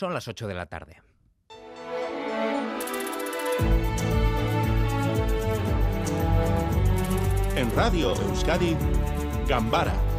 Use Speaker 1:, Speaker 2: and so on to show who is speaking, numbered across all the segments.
Speaker 1: Son las 8 de la tarde.
Speaker 2: En Radio Euskadi, Gambara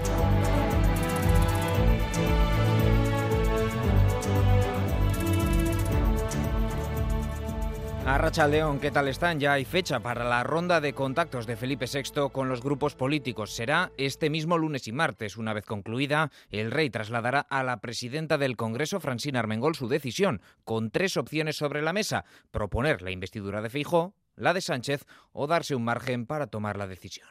Speaker 1: Arracha León, ¿qué tal están? Ya hay fecha para la ronda de contactos de Felipe VI con los grupos políticos. Será este mismo lunes y martes. Una vez concluida, el rey trasladará a la presidenta del Congreso, Francina Armengol, su decisión, con tres opciones sobre la mesa. Proponer la investidura de Feijó, la de Sánchez o darse un margen para tomar la decisión.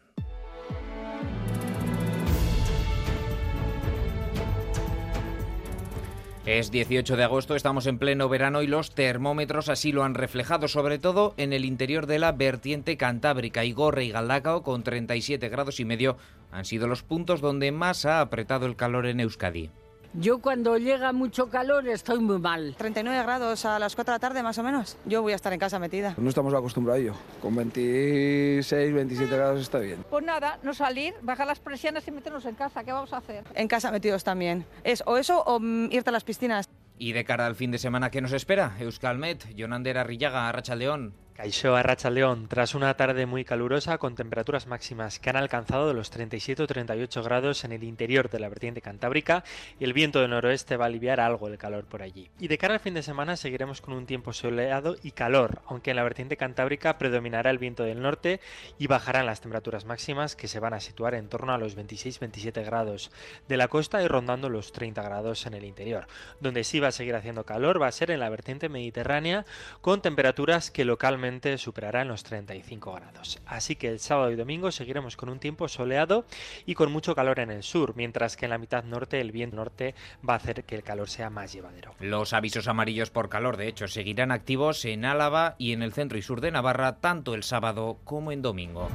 Speaker 1: Es 18 de agosto, estamos en pleno verano y los termómetros así lo han reflejado, sobre todo en el interior de la vertiente cantábrica. Igorre y Galdacao, con 37 grados y medio, han sido los puntos donde más ha apretado el calor en Euskadi.
Speaker 3: Yo cuando llega mucho calor estoy muy mal.
Speaker 4: 39 grados a las 4 de la tarde más o menos. Yo voy a estar en casa metida.
Speaker 5: No estamos acostumbrados a ello. Con 26, 27 grados está bien.
Speaker 6: Pues nada, no salir, bajar las presiones y meternos en casa. ¿Qué vamos a hacer?
Speaker 4: En casa metidos también. Es o eso o mm, irte a las piscinas.
Speaker 1: Y de cara al fin de semana que nos espera, Euskalmet, Jonander Arrillaga, Arrachaldeón.
Speaker 7: Caixó Arracha León, tras una tarde muy calurosa con temperaturas máximas que han alcanzado los 37 o 38 grados en el interior de la vertiente cantábrica el viento del noroeste va a aliviar algo el calor por allí. Y de cara al fin de semana seguiremos con un tiempo soleado y calor, aunque en la vertiente cantábrica predominará el viento del norte y bajarán las temperaturas máximas que se van a situar en torno a los 26-27 grados de la costa y rondando los 30 grados en el interior. Donde sí va a seguir haciendo calor va a ser en la vertiente mediterránea con temperaturas que localmente superará los 35 grados. Así que el sábado y domingo seguiremos con un tiempo soleado y con mucho calor en el sur, mientras que en la mitad norte el viento norte va a hacer que el calor sea más llevadero.
Speaker 1: Los avisos amarillos por calor, de hecho, seguirán activos en Álava y en el centro y sur de Navarra tanto el sábado como en domingo.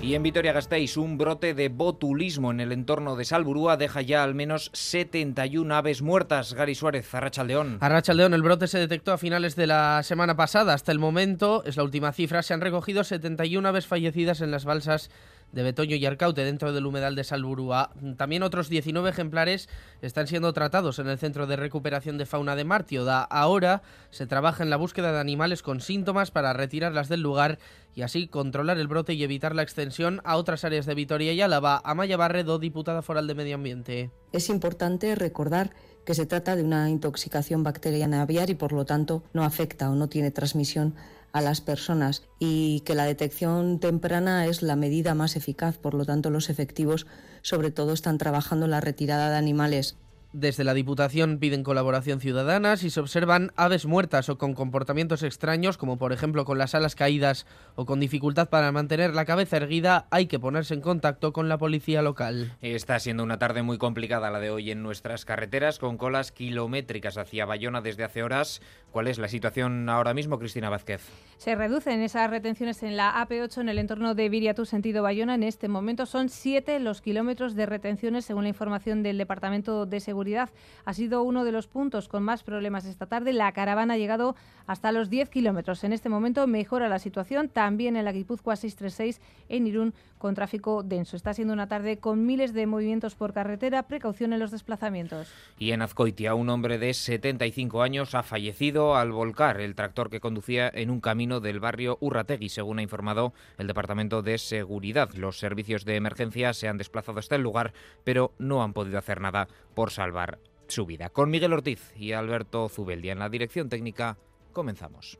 Speaker 1: Y en Vitoria-Gasteiz, un brote de botulismo en el entorno de Salburúa deja ya al menos 71 aves muertas. Gary Suárez, Arrachaldeón.
Speaker 8: Arrachaldeón, el brote se detectó a finales de la semana pasada. Hasta el momento, es la última cifra, se han recogido 71 aves fallecidas en las balsas de Betoño y Arcaute dentro del humedal de Salburúa. También otros 19 ejemplares están siendo tratados en el Centro de Recuperación de Fauna de Martioda. Ahora se trabaja en la búsqueda de animales con síntomas para retirarlas del lugar y así controlar el brote y evitar la extensión a otras áreas de Vitoria y Álava. Amaya Barredo, diputada foral de Medio Ambiente.
Speaker 9: Es importante recordar que se trata de una intoxicación bacteriana aviar y por lo tanto no afecta o no tiene transmisión a las personas y que la detección temprana es la medida más eficaz. Por lo tanto, los efectivos sobre todo están trabajando en la retirada de animales
Speaker 8: desde la Diputación piden colaboración ciudadana si se observan aves muertas o con comportamientos extraños, como por ejemplo con las alas caídas o con dificultad para mantener la cabeza erguida, hay que ponerse en contacto con la policía local.
Speaker 1: Está siendo una tarde muy complicada la de hoy en nuestras carreteras, con colas kilométricas hacia Bayona desde hace horas. ¿Cuál es la situación ahora mismo, Cristina Vázquez?
Speaker 6: Se reducen esas retenciones en la AP8 en el entorno de Viriatu, sentido Bayona. En este momento son siete los kilómetros de retenciones, según la información del Departamento de Seguridad ha sido uno de los puntos con más problemas esta tarde. La caravana ha llegado hasta los 10 kilómetros. En este momento mejora la situación también en la Guipúzcoa 636 en Irún con tráfico denso. Está siendo una tarde con miles de movimientos por carretera. Precaución en los desplazamientos.
Speaker 1: Y en Azcoitia, un hombre de 75 años ha fallecido al volcar el tractor que conducía en un camino del barrio Urrategui, según ha informado el Departamento de Seguridad. Los servicios de emergencia se han desplazado hasta el lugar, pero no han podido hacer nada por salvar su vida. Con Miguel Ortiz y Alberto Zubeldia en la dirección técnica, comenzamos.